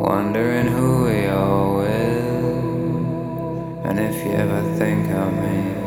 wondering who we are with, and if you ever think of me.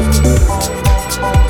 Oh, oh, oh.